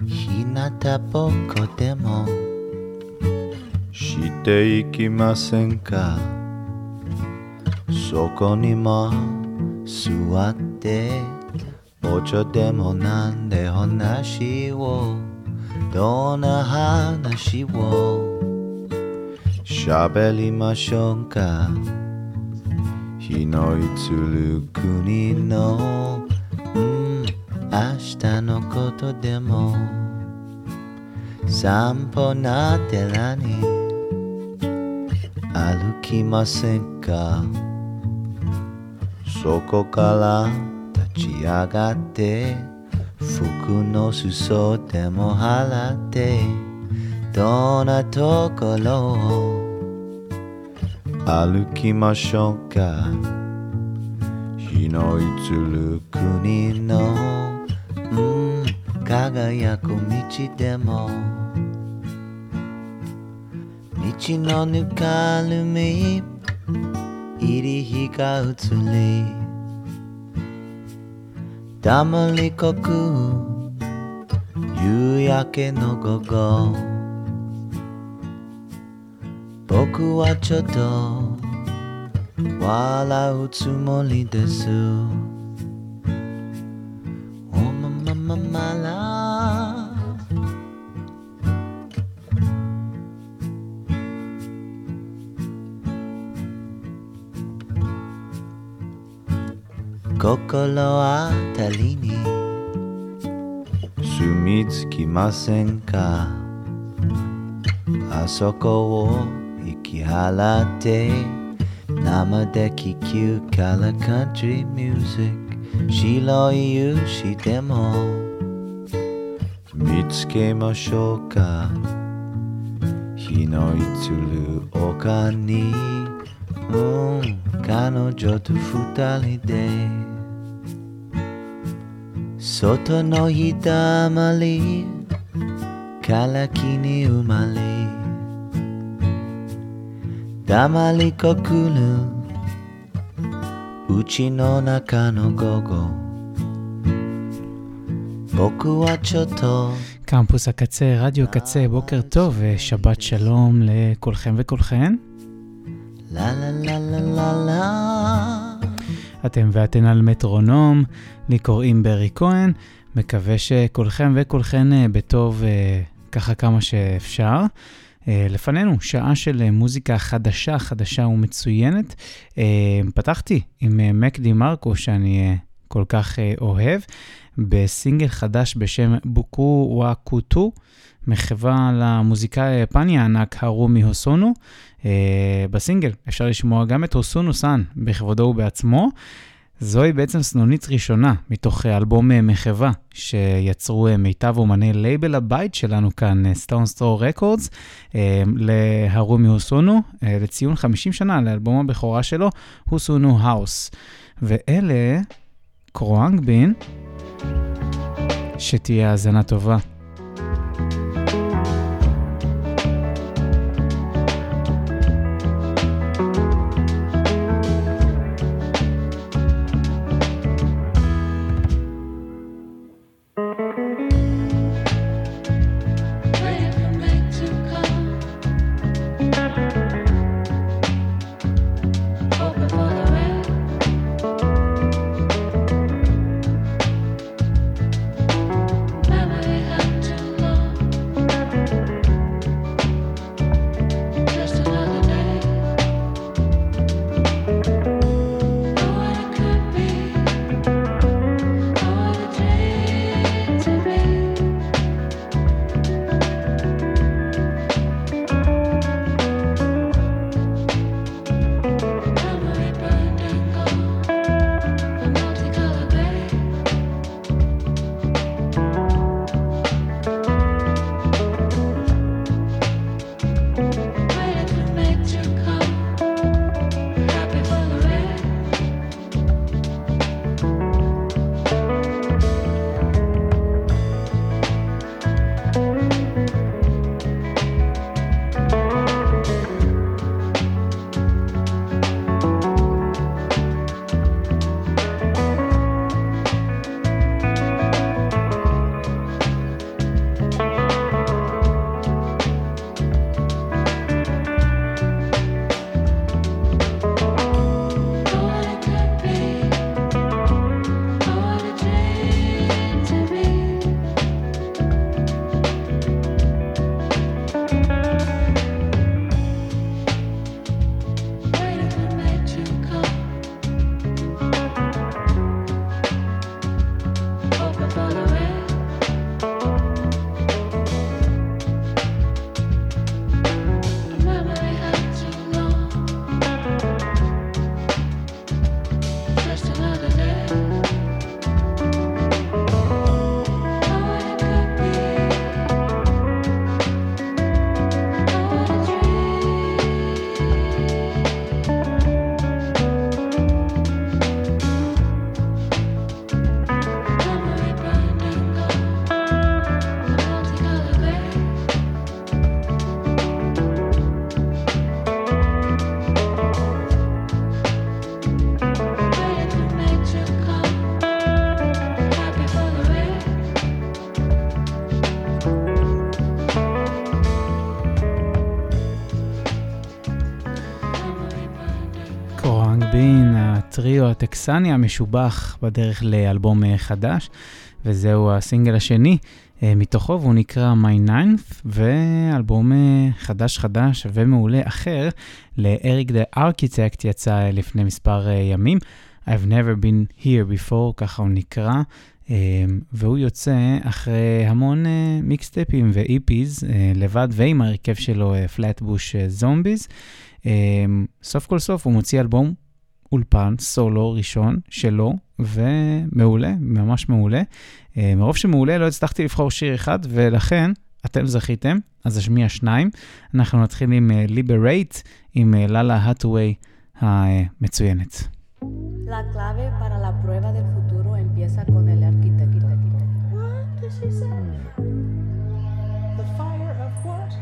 日向ぼっこでも。していきませんか。そこにも座って。お茶でもなんで話を。どんな話を。喋りましょうか。日の移る国の。明日のことでも散歩な寺に歩きませんか？そこから立ち上がって服の裾でも払ってどんなところを歩きましょうか？日の移る国の輝く道でも。道のぬかるみ入り日が移り。黙りこく夕焼けの午後。僕はちょっと笑うつもりです。心当たりに。住み着きませんか？あそこを引き払って。生で聴くからカントリーミュージック白い勇士でも。見つけましょうか？日の移る丘に。うん彼女と二人で。外の日だまりから木に生まれ黙りこくるうちの中の午後僕はちょっと קמפוס הקצה, רדיו קצה, בוקר טוב ושבת שלום לכולכם וכולכן. לה לה לה לה לה לה אתם ואתן על מטרונום, לי קוראים ברי כהן, מקווה שכולכם וכולכן אה, בטוב אה, ככה כמה שאפשר. אה, לפנינו שעה של מוזיקה חדשה, חדשה ומצוינת. פתחתי עם מק די מרקו, שאני כל כך אוהב, בסינגל חדש בשם בוקו וואקוטו, מחווה למוזיקאי היפני הענק הרומי הוסונו. בסינגל אפשר לשמוע גם את הוסונו סאן בכבודו ובעצמו. זוהי בעצם סנונית ראשונה מתוך אה, אלבום אה, מחווה שיצרו אה, מיטב אומני לייבל הבית שלנו כאן, סטונסטרו רקורדס, להרומי הוסונו, אה, לציון 50 שנה לאלבום הבכורה שלו, הוסונו האוס. ואלה קרואנגבין, שתהיה האזנה טובה. Memory הטקסני המשובח בדרך לאלבום חדש, וזהו הסינגל השני מתוכו, והוא נקרא My Ninth, ואלבום חדש חדש ומעולה אחר לאריק דה ארכיטקט יצא לפני מספר ימים. I've never been here before, ככה הוא נקרא, והוא יוצא אחרי המון מיקסטפים ואיפיז, לבד ועם ההרכב שלו, פלטבוש זומביז. סוף כל סוף הוא מוציא אלבום אולפן סולו ראשון שלו, ומעולה, ממש מעולה. מרוב שמעולה לא הצלחתי לבחור שיר אחד, ולכן אתם זכיתם, אז אשמיע שניים. אנחנו נתחיל עם Liberate, עם ללה האטווי המצוינת. La clave para la prueba del futuro empieza con el arquitecto. What does she say? The fire of what?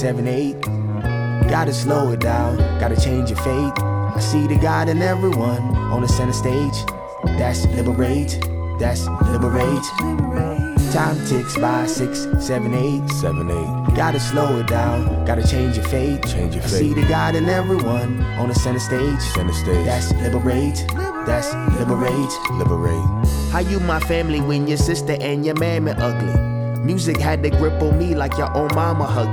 Seven, eight. Gotta slow it down, gotta change your fate. I see the God in everyone on the center stage. That's liberate, that's liberate. Time ticks by six, seven, eight. Seven, eight. Gotta slow it down, gotta change your fate. Change your fate. I see the God in everyone on the center stage. Center stage. That's liberate, that's liberate. Liberate. How you my family when your sister and your mammy ugly? Music had the grip on me like your own mama hugged.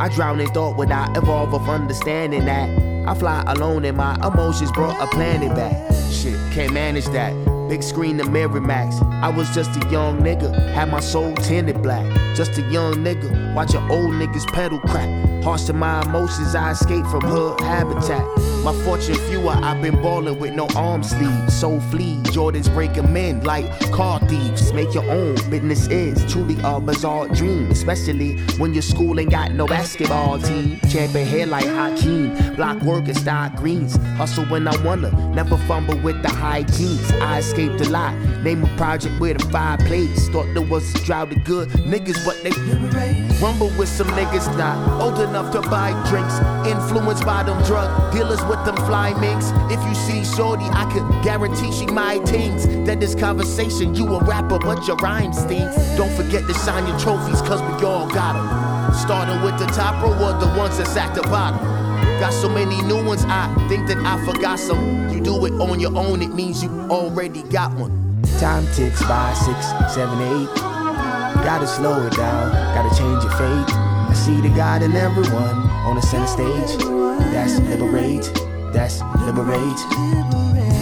I drown in thought without evolve of understanding that. I fly alone and my emotions brought a planet back. Shit, can't manage that. Big screen the Mirror Max. I was just a young nigga, had my soul tinted black. Just a young nigga, watching old niggas pedal crack. Harsh to my emotions, I escape from hood habitat. My fortune fewer, I've been ballin' with no arm sleeves. So flee, Jordans break 'em men like car thieves. Make your own, business is truly a bizarre dream. Especially when your school ain't got no basketball team. Champion hair like Hakeem, block work and style greens. Hustle when I wanna, never fumble with the high jeans. I escaped a lot, name a project with a fireplace. Thought there was a drought of good niggas, but they rumble with some niggas not old enough to buy drinks. Influenced by them drug dealers with them fly minks. If you see Shorty, I could guarantee she my things. That this conversation, you a rapper, but your rhyme stinks. Don't forget to sign your trophies, cause we all got 'em. Starting with the top row or the ones that's at the bottom. Got so many new ones, I think that I forgot some. You do it on your own, it means you already got one. Time ticks by six, seven, eight. Gotta slow it down, gotta change your fate. See the God in everyone on the center stage. That's liberate, that's liberate.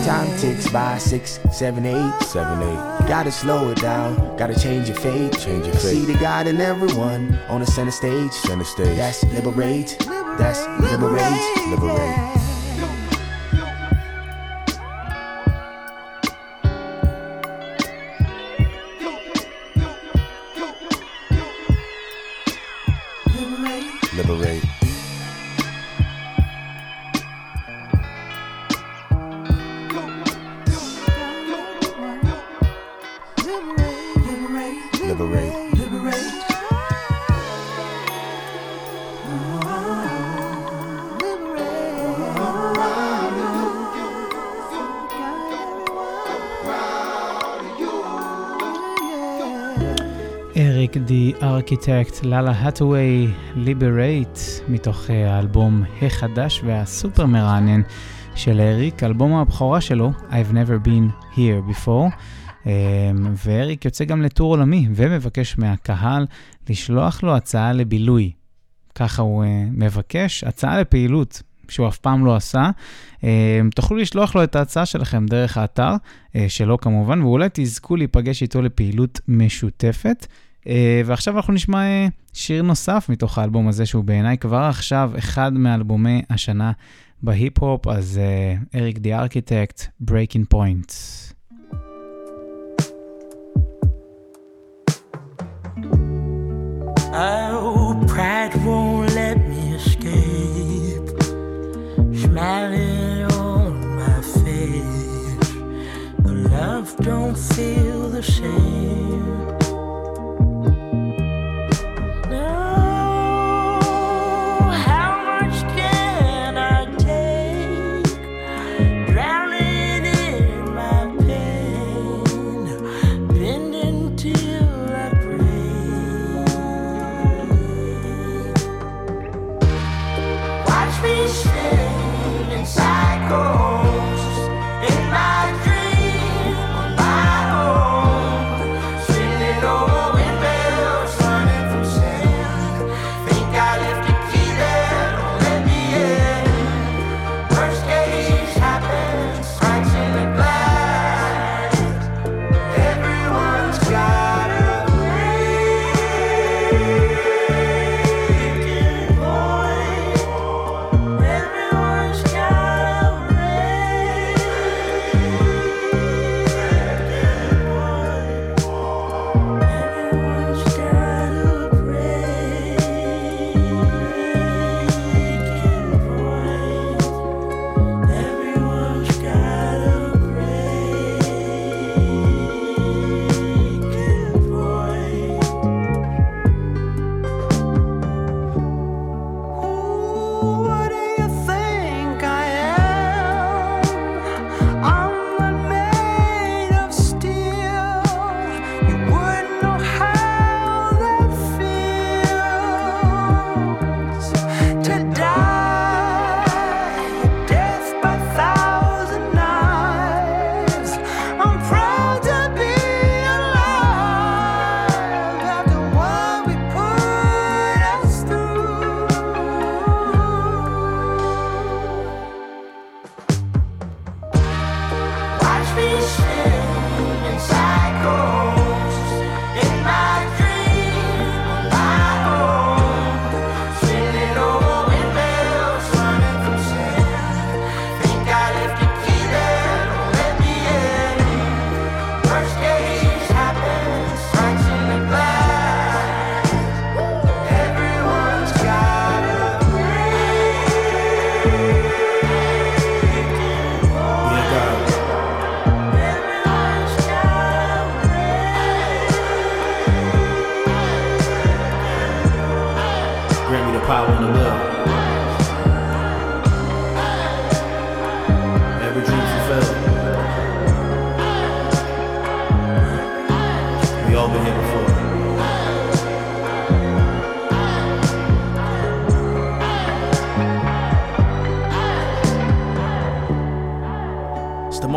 Time ticks by six, seven, eight. Seven, eight. Gotta slow it down, gotta change your fate. Change your I see the God in everyone on the center stage. Center stage. That's liberate, that's liberate. Liberate. Liberate. ארכיטקט, לאלה האטווי, ליברייט, מתוך אה, האלבום החדש והסופר מרענן של אריק, אלבום הבכורה שלו, I've never been here before. ואריק יוצא גם לטור עולמי ומבקש מהקהל לשלוח לו הצעה לבילוי. ככה הוא מבקש, הצעה לפעילות. שהוא אף פעם לא עשה. תוכלו לשלוח לו את ההצעה שלכם דרך האתר שלו כמובן, ואולי תזכו להיפגש איתו לפעילות משותפת. ועכשיו אנחנו נשמע שיר נוסף מתוך האלבום הזה, שהוא בעיניי כבר עכשיו אחד מאלבומי השנה בהיפ-הופ, אז אריק די ארכיטקט, Breaking Point. Oh, pride won't let me escape. Smiling on my face, but love don't feel the same.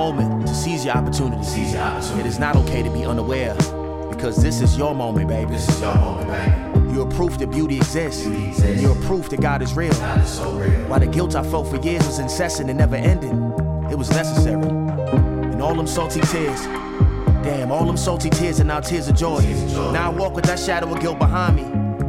Moment to seize your opportunity. Seize your opportunity. It is not okay to be unaware because this is your moment, baby. This is your moment, baby. You're proof that beauty exists. Beauty exists. You're proof that God is real. God is so real. While the guilt I felt for years was incessant and never ending, it was necessary. And all them salty tears, damn, all them salty tears are now tears of joy. Now I walk with that shadow of guilt behind me.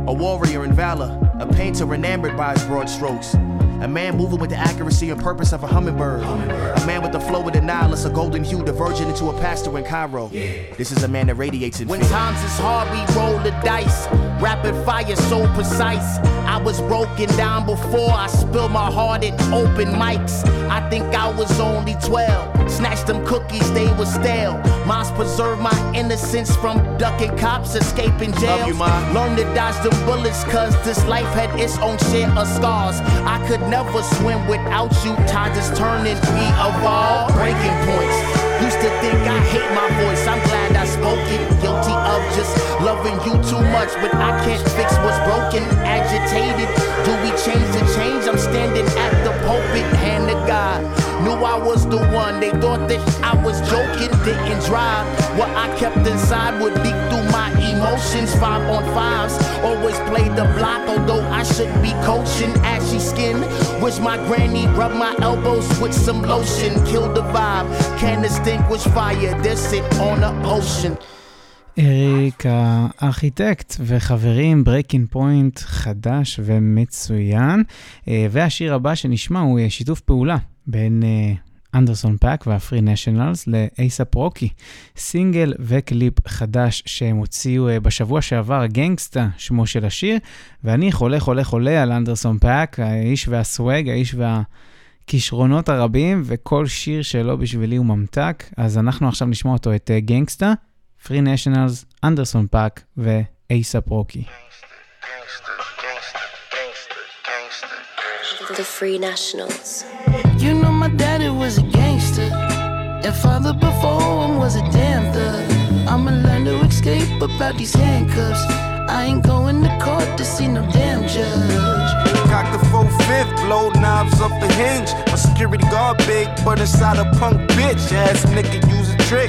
A warrior in valor, a painter enamored by his broad strokes. A man moving with the accuracy and purpose of a hummingbird. A man with the flow of the Nile, a golden hue diverging into a pastor in Cairo. This is a man that radiates in When fear. times is hard, we roll the dice. Rapid fire, so precise. I was broken down before I spilled my heart in open mics. I think I was only 12. Snatched them cookies, they were stale. Moms preserved my innocence from ducking cops, escaping jail. Love you, Ma. Learned to dodge the bullets, cause this life had its own share of scars. I could never swim without you. Tides is turning, we evolve. Breaking points. Used to think I hate my voice. I'm glad I spoke it. Guilty of just loving you too much, but I can't fix what's broken. Agitated. Do we change the change? I'm standing at the pulpit, hand to God. Knew I was the one. They thought that I was joking, didn't drive. What I kept inside would leak through my emotions. Five on fives, always played the block, although I should be coaching. Ashy skin, wish my granny rubbed my elbows with some lotion. Killed the vibe, can't distinguish fire. This it on the ocean. אריק הארכיטקט וחברים, ברייקינג פוינט חדש ומצוין. אה, והשיר הבא שנשמע הוא אה, שיתוף פעולה בין אה, אנדרסון פאק והפרי נשיונלס לאייסאפ רוקי. סינגל וקליפ חדש שהם הוציאו בשבוע שעבר, גנגסטה שמו של השיר, ואני חולה חולה חולה על אנדרסון פאק, האיש והסוואג, האיש והכישרונות הרבים, וכל שיר שלו בשבילי הוא ממתק, אז אנחנו עכשיו נשמע אותו את אה, גנגסטה. פרי נשיונלס, אנדרסון פאק ואייסאפ רוקי. The Free Nationals. You know my daddy was a gangster. And father before him was a damn thug. I'ma learn to escape about these handcuffs. I ain't going to court to see no damn judge. Cock the full fifth, blow knobs off the hinge. My security guard big, but inside a punk bitch. Ass nigga use a trick.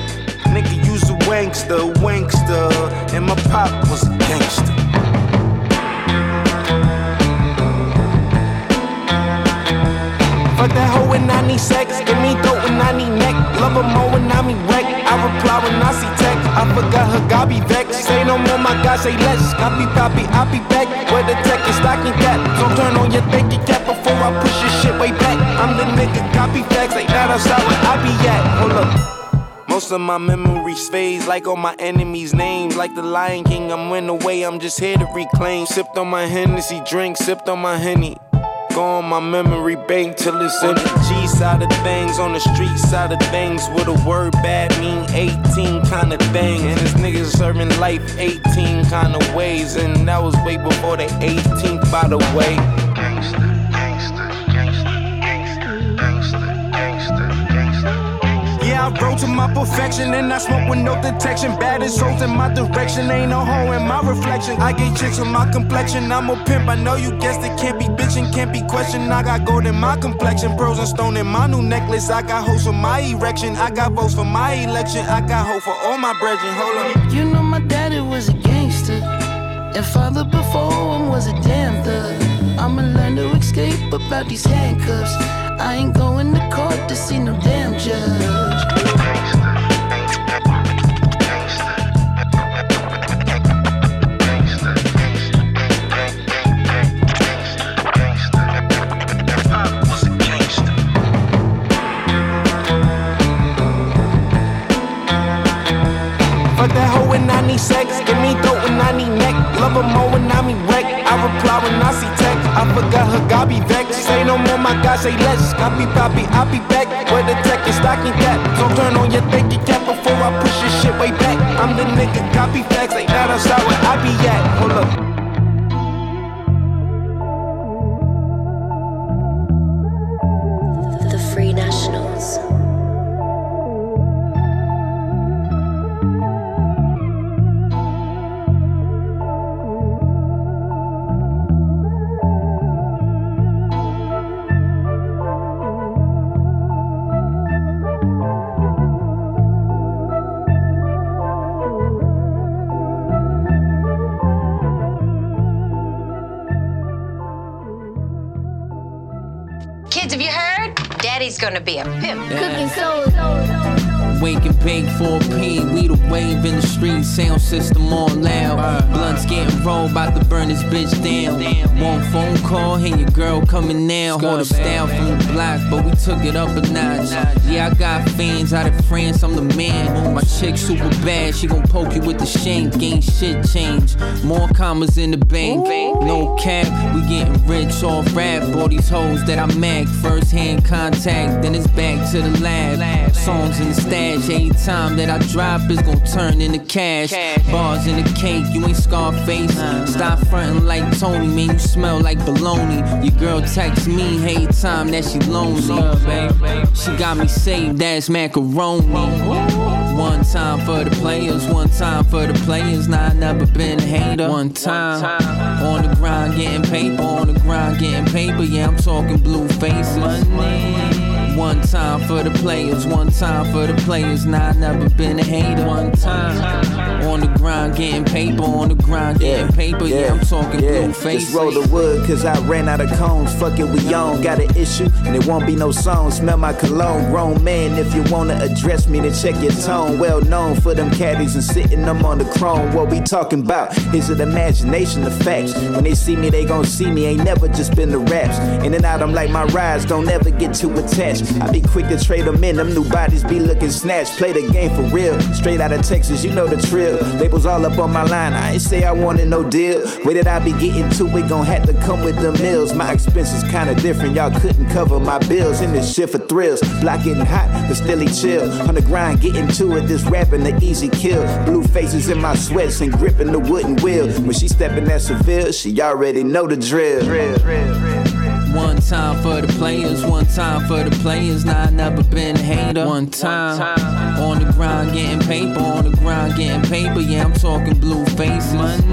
Nigga use a wankster, wankster. And my pop was a gangster. Fuck that hoe when I need sex. Give me dope when I need neck. Love her more when I'm erect. I reply when I see text. I forgot her, God be vexed. Say no more, my God, say less. Copy, copy, I'll be back. Where the tech is stocking cap. So turn on your thinking cap before I push your shit way back. I'm the nigga, copy facts. Like that outside where I be at. Hold up. Most of my memories fades like all my enemies' names. Like the Lion King, I'm went away, I'm just here to reclaim. Sipped on my Hennessy drink, sipped on my Henny. On my memory bank till it's in the G side of things, on the street side of things. With a word bad mean 18 kind of thing. And this niggas serving life 18 kind of ways. And that was way before the 18th, by the way. Yeah, I rose to my perfection and I smoke with no detection. Baddest souls in my direction, ain't no hoe in my reflection. I get chicks with my complexion. I'm a pimp, I know you guessed it. Can't be bitchin', can't be questioned. I got gold in my complexion, pearls and stone in my new necklace. I got hoes for my erection, I got votes for my election. I got hope for all my brethren. Hold up. You know my daddy was a gangster. And father before him was a damn thug. I'ma learn to escape about these handcuffs. I ain't going to court to see no damn judge. God, say less. Copy, copy, I'll be back. Where the tech is stocking cap. So turn on your thinking cap before I push your shit way back. I'm the nigga, copy facts. Ain't that outside where I be at. Hold up. This bitch down. One phone call, and your girl coming now. Hold a style from the block, but we took it up a notch. Yeah, I got fans out of France, I'm the man. My chick super bad, she gon' poke you with the shank. Ain't shit change. More commas in the bank. No cap, we getting rich off rap. All these hoes that I mag, first hand contact, then it's back to the lab. Songs in the stash, every time that I drop, it's gon' turn into cash. Bars in the cake, you ain't Scarface. Stop frontin' like Tony, man, you smell like baloney. Your girl text me, hey, time that she lonely. She got me saved, that's macaroni. One time for the players, one time for the players. Nah, I never been a hater. One time on the grind, getting paper, on the grind, getting paper. Yeah, I'm talking blue faces. One time for the players, one time for the players. Nah, I never been a hater. One time on the grind, getting paper, on the grind, getting paper. Yeah, I'm talking blue face. Just roll the wood, cause I ran out of cones. Fuck it, we on. Got an issue, and it won't be no song. Smell my cologne. Grown man, if you wanna address me, then check your tone. Well known for them caddies and sitting them on the chrome. What we talking about? Is it imagination, the facts? When they see me, they gon' see me. Ain't never just been the raps. In and out, I'm like my rides, don't ever get too attached. I be quick to trade them in, them new bodies be looking snatched. Play the game for real. Straight out of Texas, you know the drill. Labels all up on my line, I ain't say I wanted no deal. Way that I be getting to it, gon' have to come with the mills. My expenses kinda different, y'all couldn't cover my bills. In this shit for thrills. Block getting hot, but still he chill. On the grind, getting to it, this rapping the easy kill. Blue faces in my sweats and gripping the wooden wheel. When she stepping at Seville, she already know the drill. One time for the players, one time for the players. Nah, I never been a hater. One time on the grind, getting paper, on the grind, getting paper. Yeah, I'm talking blue face money.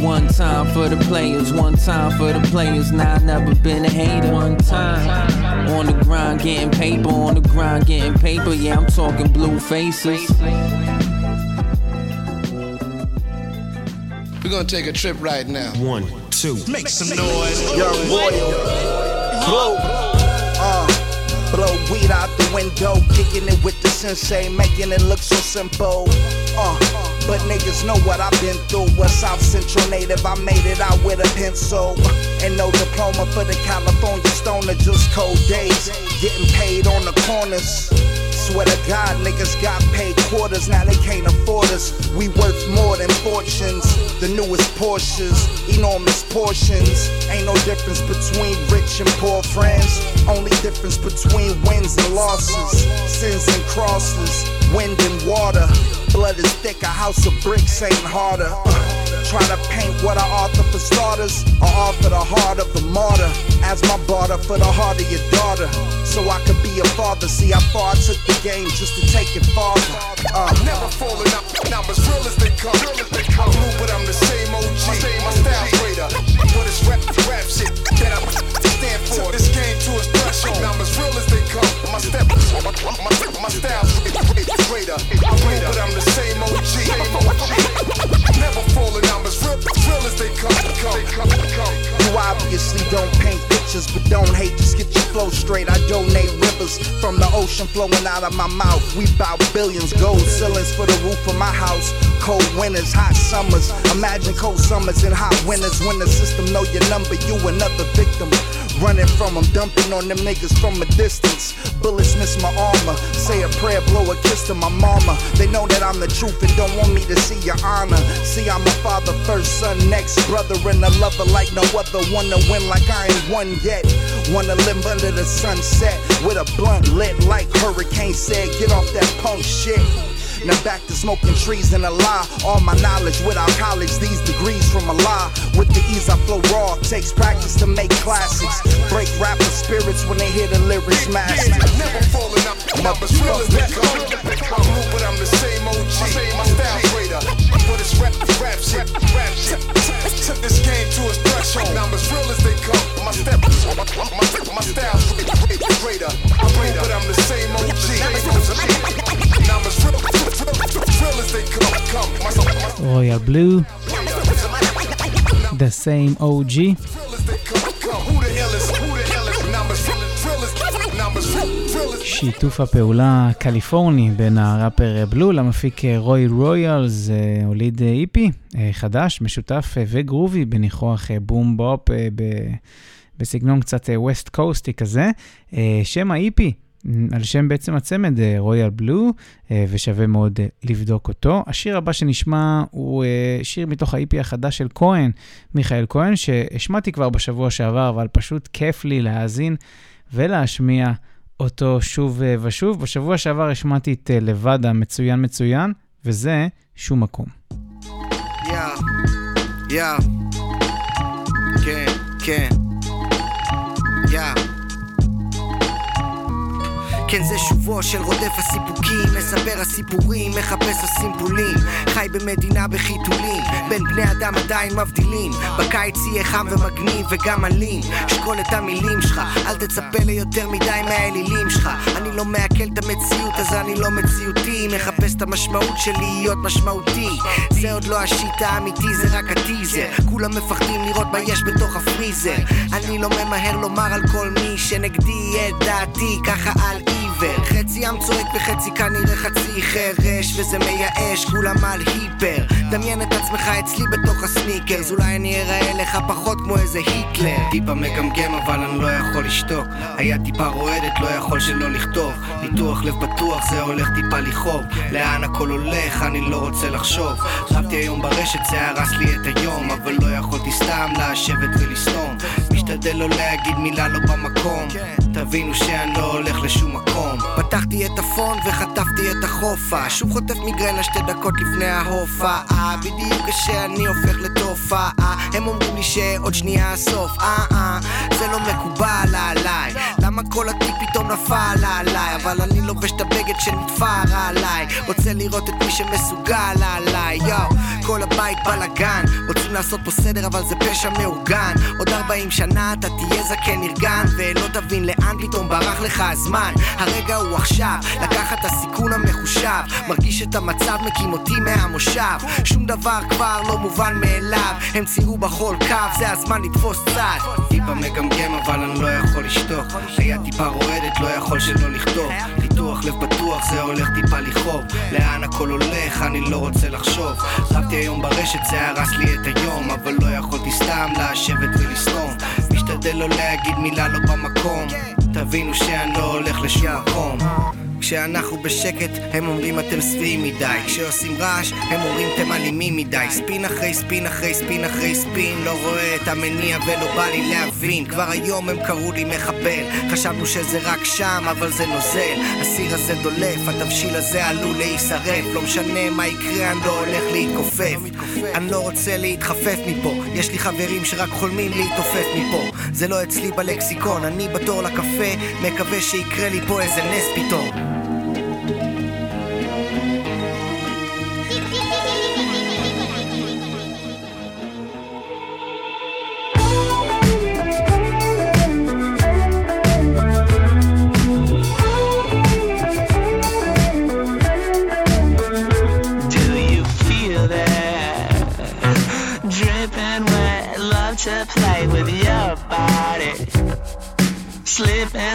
One time for the players, one time for the players. Nah, I never been a hater. One time on the grind, getting paper, on the grind, getting paper. Yeah, I'm talking blue faces. We're gonna take a trip right now. One, two. Make some noise. Young Royal. Blow. Uh, blow weed out the window. Kicking it with the sensei. Making it look so simple. Uh, but niggas know what I've been through. A South Central native. I made it out with a pencil. And no diploma for the California stoner. Just cold days. Getting paid on the corners. Swear to God, niggas got paid quarters, now they can't afford us. We worth more than fortunes, the newest Porsches, enormous portions. Ain't no difference between rich and poor friends, only difference between wins and losses, sins and crosses, wind and water. Blood is thick, a house of bricks ain't harder. Uh. Try to paint what I author for starters, or offer the heart of a martyr as my barter for the heart of your daughter. So I could be a father. See how far I took the game just to take it farther. Uh. Never falling out. Now as real as they come. Real as they come. Blue, but I'm the same OG. My, same, my style greater. But it's rap, rap shit that I stand for. This game to its threshold. Now I'm as real as they come. My step, my, my, my style greater. I'm but I'm the same OG. Never falling. I'm as real, real as they come. come, come, come. You obviously don't paint pictures, but don't hate. Just get your flow straight. I donate rivers from the ocean flowing out of my mouth. We bout billions, gold ceilings for the roof of my house. Cold winters, hot summers. Imagine cold summers and hot winters when the system know your number. You another victim. Running from them, dumping on them niggas from a distance. Bullets miss my armor. Say a prayer, blow a kiss to my mama. They know that I'm the truth and don't want me to see your honor. See, I'm a father, first son, next brother, and a lover like no other. Wanna win like I ain't won yet. Wanna live under the sunset with a blunt lit like Hurricane said. Get off that punk shit. Now back to smoking trees and a lie. All my knowledge without college, these degrees from a lie. With the ease I flow raw, takes practice to make classics. Break rapper spirits when they hear the lyrics master. Never falling up. I'm as real as they come. I'm blue, but I'm the same OG. My style greater. But it's rap, rap shit, rap shit. Took this game to its threshold. Now I'm as real as they come. My step, my, my, my style greater. I'm blue, but I'm the same OG. רויאל בלו, The Same OG. שיתוף הפעולה הקליפורני בין הראפר בלו למפיק רוי רויאל זה אה, הוליד אה, איפי אה, חדש, משותף וגרובי בניחוח בום בופ בסגנון קצת ווסט קוסטי כזה. שם האיפי על שם בעצם הצמד רויאל בלו, ושווה מאוד אה, לבדוק אותו. השיר הבא שנשמע הוא אה, שיר מתוך ה-IP החדש של כהן, מיכאל כהן, שהשמעתי כבר בשבוע שעבר, אבל פשוט כיף לי להאזין ולהשמיע אותו שוב אה, ושוב. בשבוע שעבר השמעתי את אה, לבד המצוין מצוין, וזה שום מקום. Yeah, yeah. כן, כן. כן זה שובו של רודף הסיפוקים מספר הסיפורים, מחפש הסימפולים. חי במדינה בחיתולים בין בני אדם עדיין מבדילים. בקיץ יהיה חם ומגניב וגם אלים. שקול את המילים שלך אל תצפה ליותר מדי מהאלילים שלך. אני לא מעכל את המציאות אז אני לא מציאותי. מחפש את המשמעות של להיות משמעותי. זה עוד לא השיט האמיתי זה רק הטיזר. כולם מפחדים לראות מה יש בתוך הפריזר. אני לא ממהר לומר על כל מי שנגדי את דעתי ככה על עיוור חצי עם צועק וחצי כנראה חצי חירש וזה מייאש כולם על היפר. דמיין את עצמך אצלי בתוך הסניקרס אולי אני אראה לך פחות כמו איזה היטלר. טיפה מגמגם אבל אני לא יכול לשתוק. היד טיפה רועדת לא יכול שלא לכתוב. ניתוח לב בטוח זה הולך טיפה לכאוב. לאן הכל הולך אני לא רוצה לחשוב. רבתי היום ברשת זה הרס לי את היום אבל לא יכולתי סתם לשבת ולסתום. משתדל לא להגיד מילה לא במקום תבינו שאני לא הולך לשום מקום. פתחתי את הפון וחטפתי את החופה. שוב חוטף מיגרנה שתי דקות לפני ההופעה. בדיוק כשאני הופך לתופעה הם אומרים לי שעוד שנייה הסוף. אה אה זה לא מקובל עליי. למה כל התיק פתאום נפל עליי? אבל אני לובש את הבגד שנתפר עליי. רוצה לראות את מי שמסוגל עליי. יואו כל הבית בלאגן. רוצים לעשות פה סדר אבל זה פשע מאורגן. עוד 40 שנה אתה תהיה זקן נרגן ולא תבין לאן פתאום ברח לך הזמן. הרגע הוא עכשיו לקחת את הסיכון המחושב. מרגיש את המצב מקים אותי מהמושב. שום דבר כבר לא מובן מאליו הם ציירו בכל קו זה הזמן לתפוס צד. טיפה מגמגם אבל אני לא יכול לשתוק. היד טיפה רועדת לא יכול שלא לכתוב. ניתוח לב בטוח זה הולך טיפה לכאוב. לאן הכל הולך אני לא רוצה לחשוב. רבתי היום ברשת זה הרס לי את היום אבל לא יכולתי סתם לשבת ולסתום. משתדל לא להגיד מילה לא במקום. תבינו שאני לא הולך לשום מקום כשאנחנו בשקט, הם אומרים אתם שבעים מדי. כשעושים רעש, הם אומרים אתם אלימים מדי. ספין אחרי ספין אחרי ספין אחרי ספין לא רואה את המניע ולא בא לי להבין. כבר היום הם קראו לי מחבל. חשבנו שזה רק שם, אבל זה נוזל. הסיר הזה דולף, התבשיל הזה עלול להישרף. לא משנה מה יקרה, אני לא הולך להתכופף. אני לא רוצה להתחפף מפה. יש לי חברים שרק חולמים להתעופף מפה. זה לא אצלי בלקסיקון, אני בתור לקפה. מקווה שיקרה לי פה איזה נס פתאום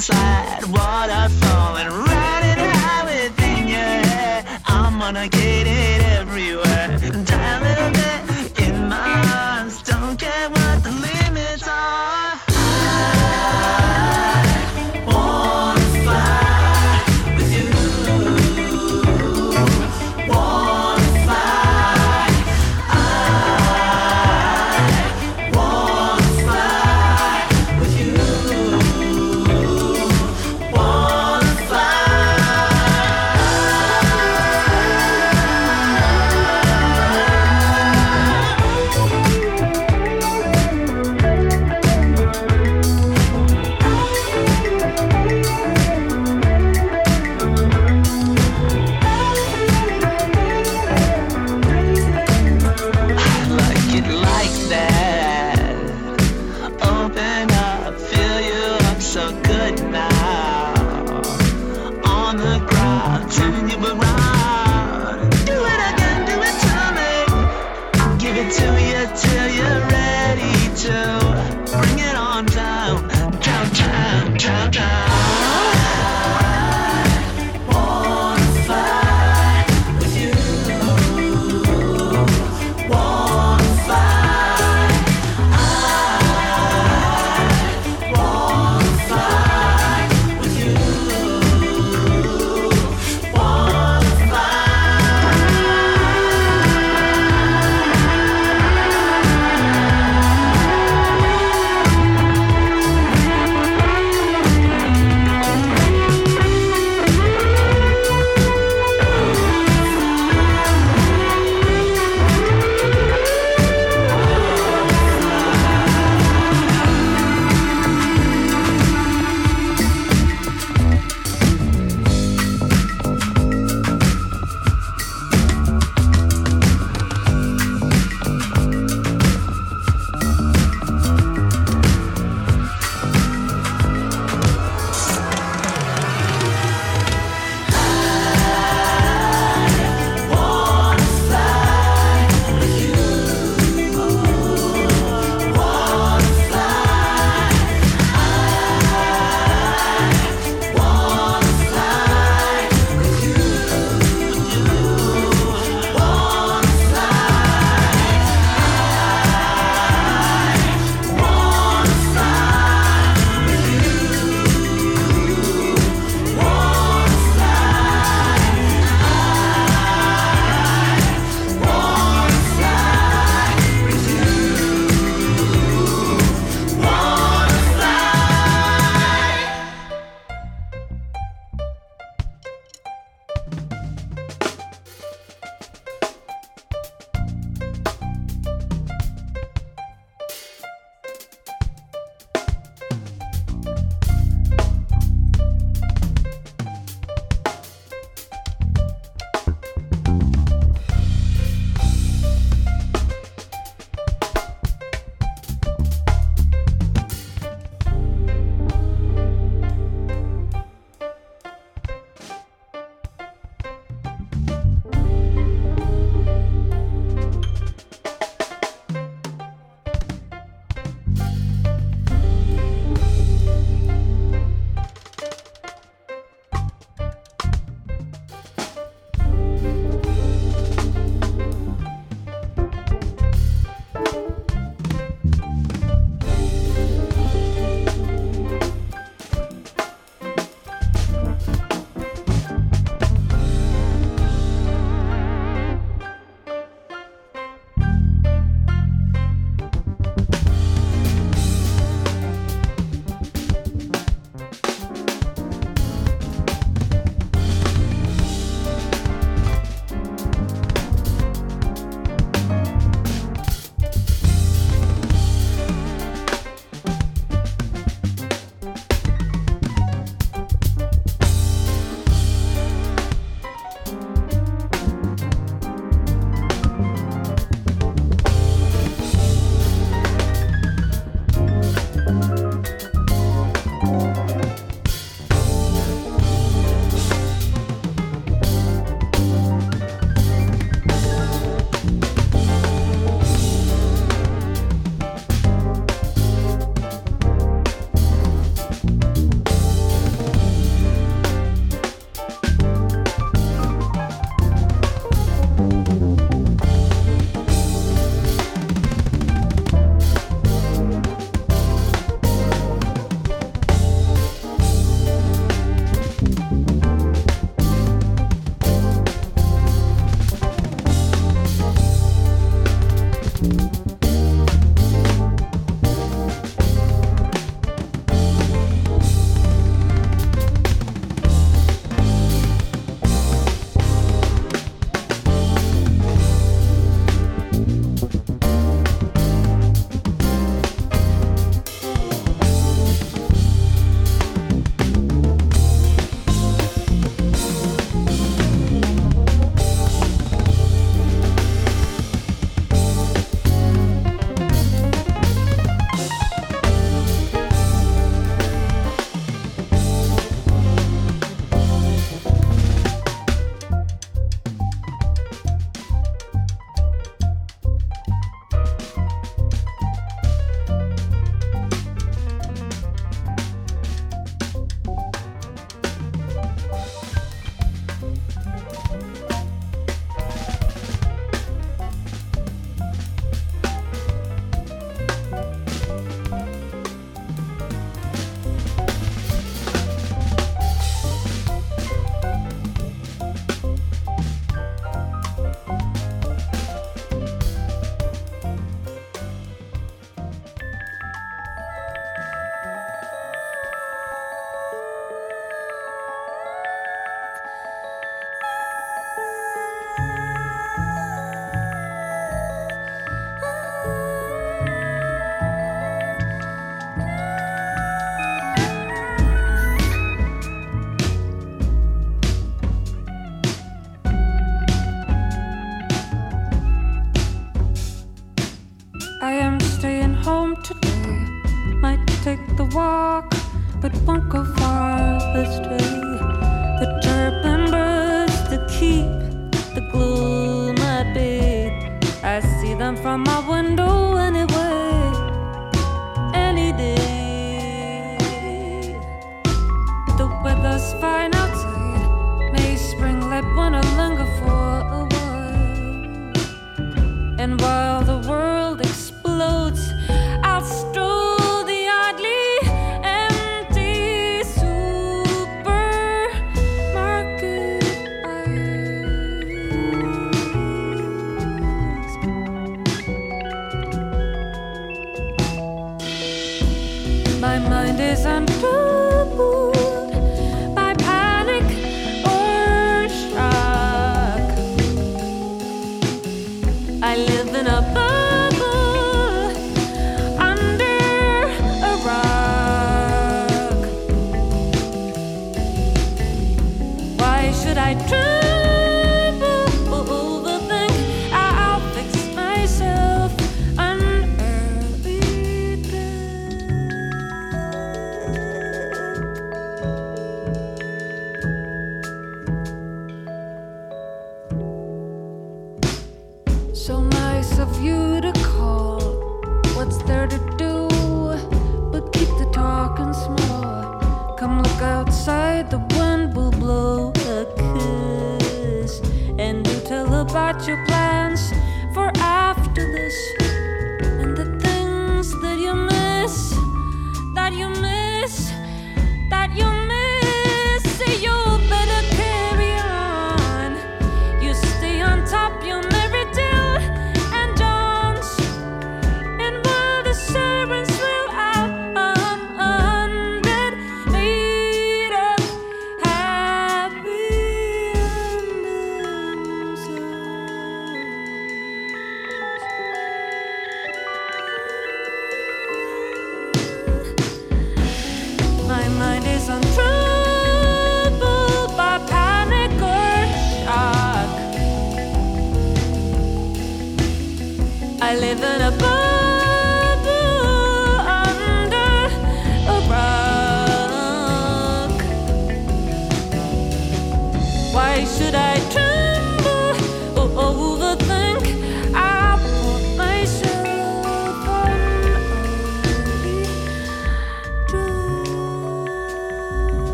Slip and slide,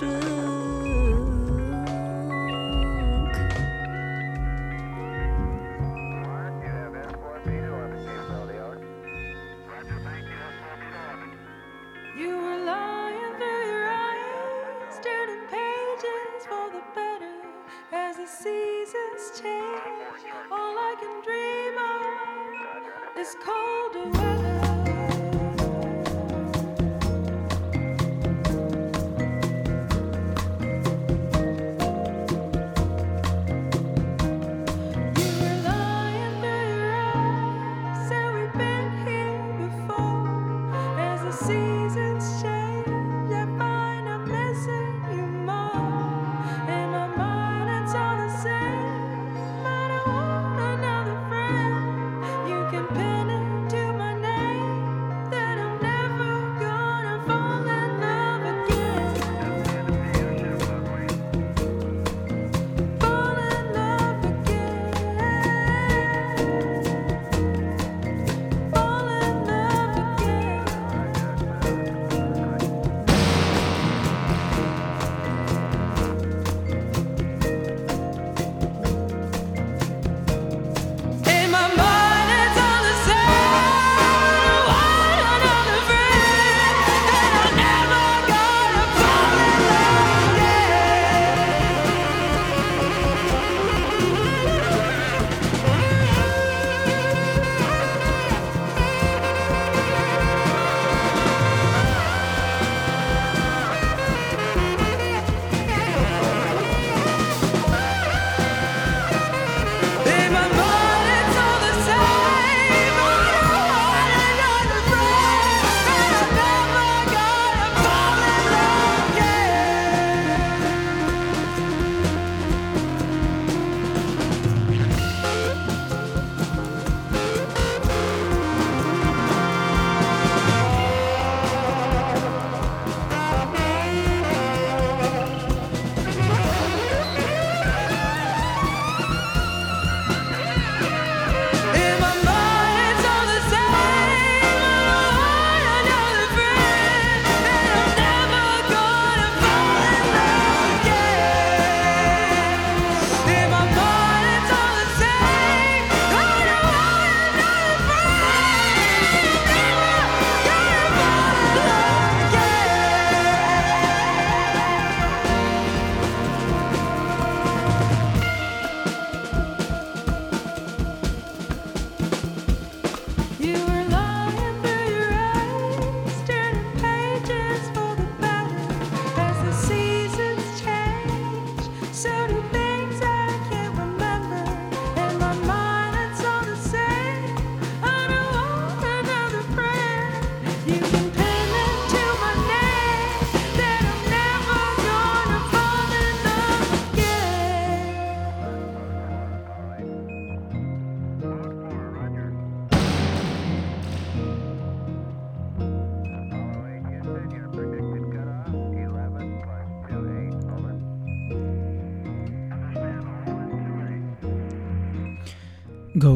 You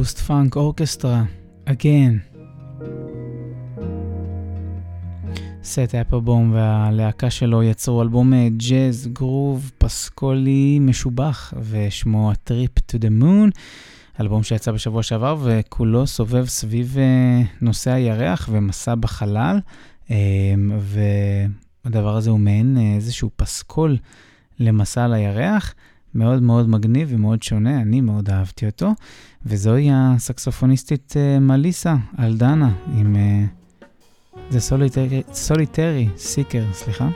Ghost Funk Orchestra, again. סט אפלבום והלהקה שלו יצרו אלבום אה, ג'אז, גרוב, פסקולי משובח, ושמו A Trip to the Moon, אלבום שיצא בשבוע שעבר, וכולו סובב סביב אה, נושא הירח ומסע בחלל, אה, והדבר הזה הוא מעין אה, איזשהו פסקול למסע על הירח, מאוד מאוד מגניב ומאוד שונה, אני מאוד אהבתי אותו, וזוהי הסקסופוניסטית אה, מליסה אלדנה עם... זה סוליטרי סיקר, סליחה.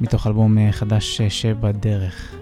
מתוך אלבום אה, חדש אה, שבדרך.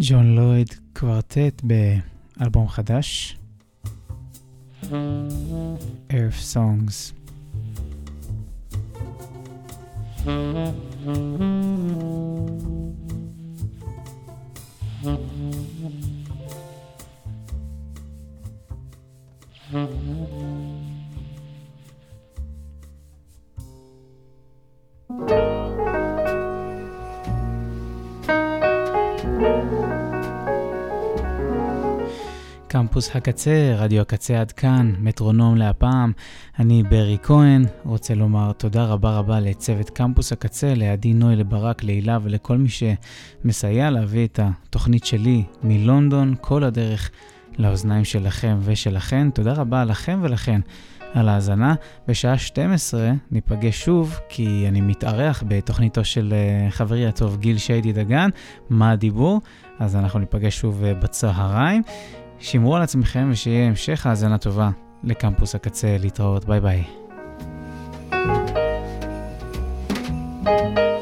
ג'ון לויד קוורטט באלבום חדש. Earth Songs. קמפוס הקצה, רדיו הקצה עד כאן, מטרונום להפעם. אני ברי כהן, רוצה לומר תודה רבה רבה לצוות קמפוס הקצה, לעדי נוי, לברק, להילה ולכל מי שמסייע להביא את התוכנית שלי מלונדון, כל הדרך לאוזניים שלכם ושלכן. תודה רבה לכם ולכן על ההאזנה. בשעה 12 ניפגש שוב, כי אני מתארח בתוכניתו של אה, חברי הטוב גיל שיידי דגן, מה הדיבור? אז אנחנו ניפגש שוב אה, בצהריים. שמרו על עצמכם ושיהיה המשך האזנה טובה לקמפוס הקצה. להתראות, ביי ביי. thank you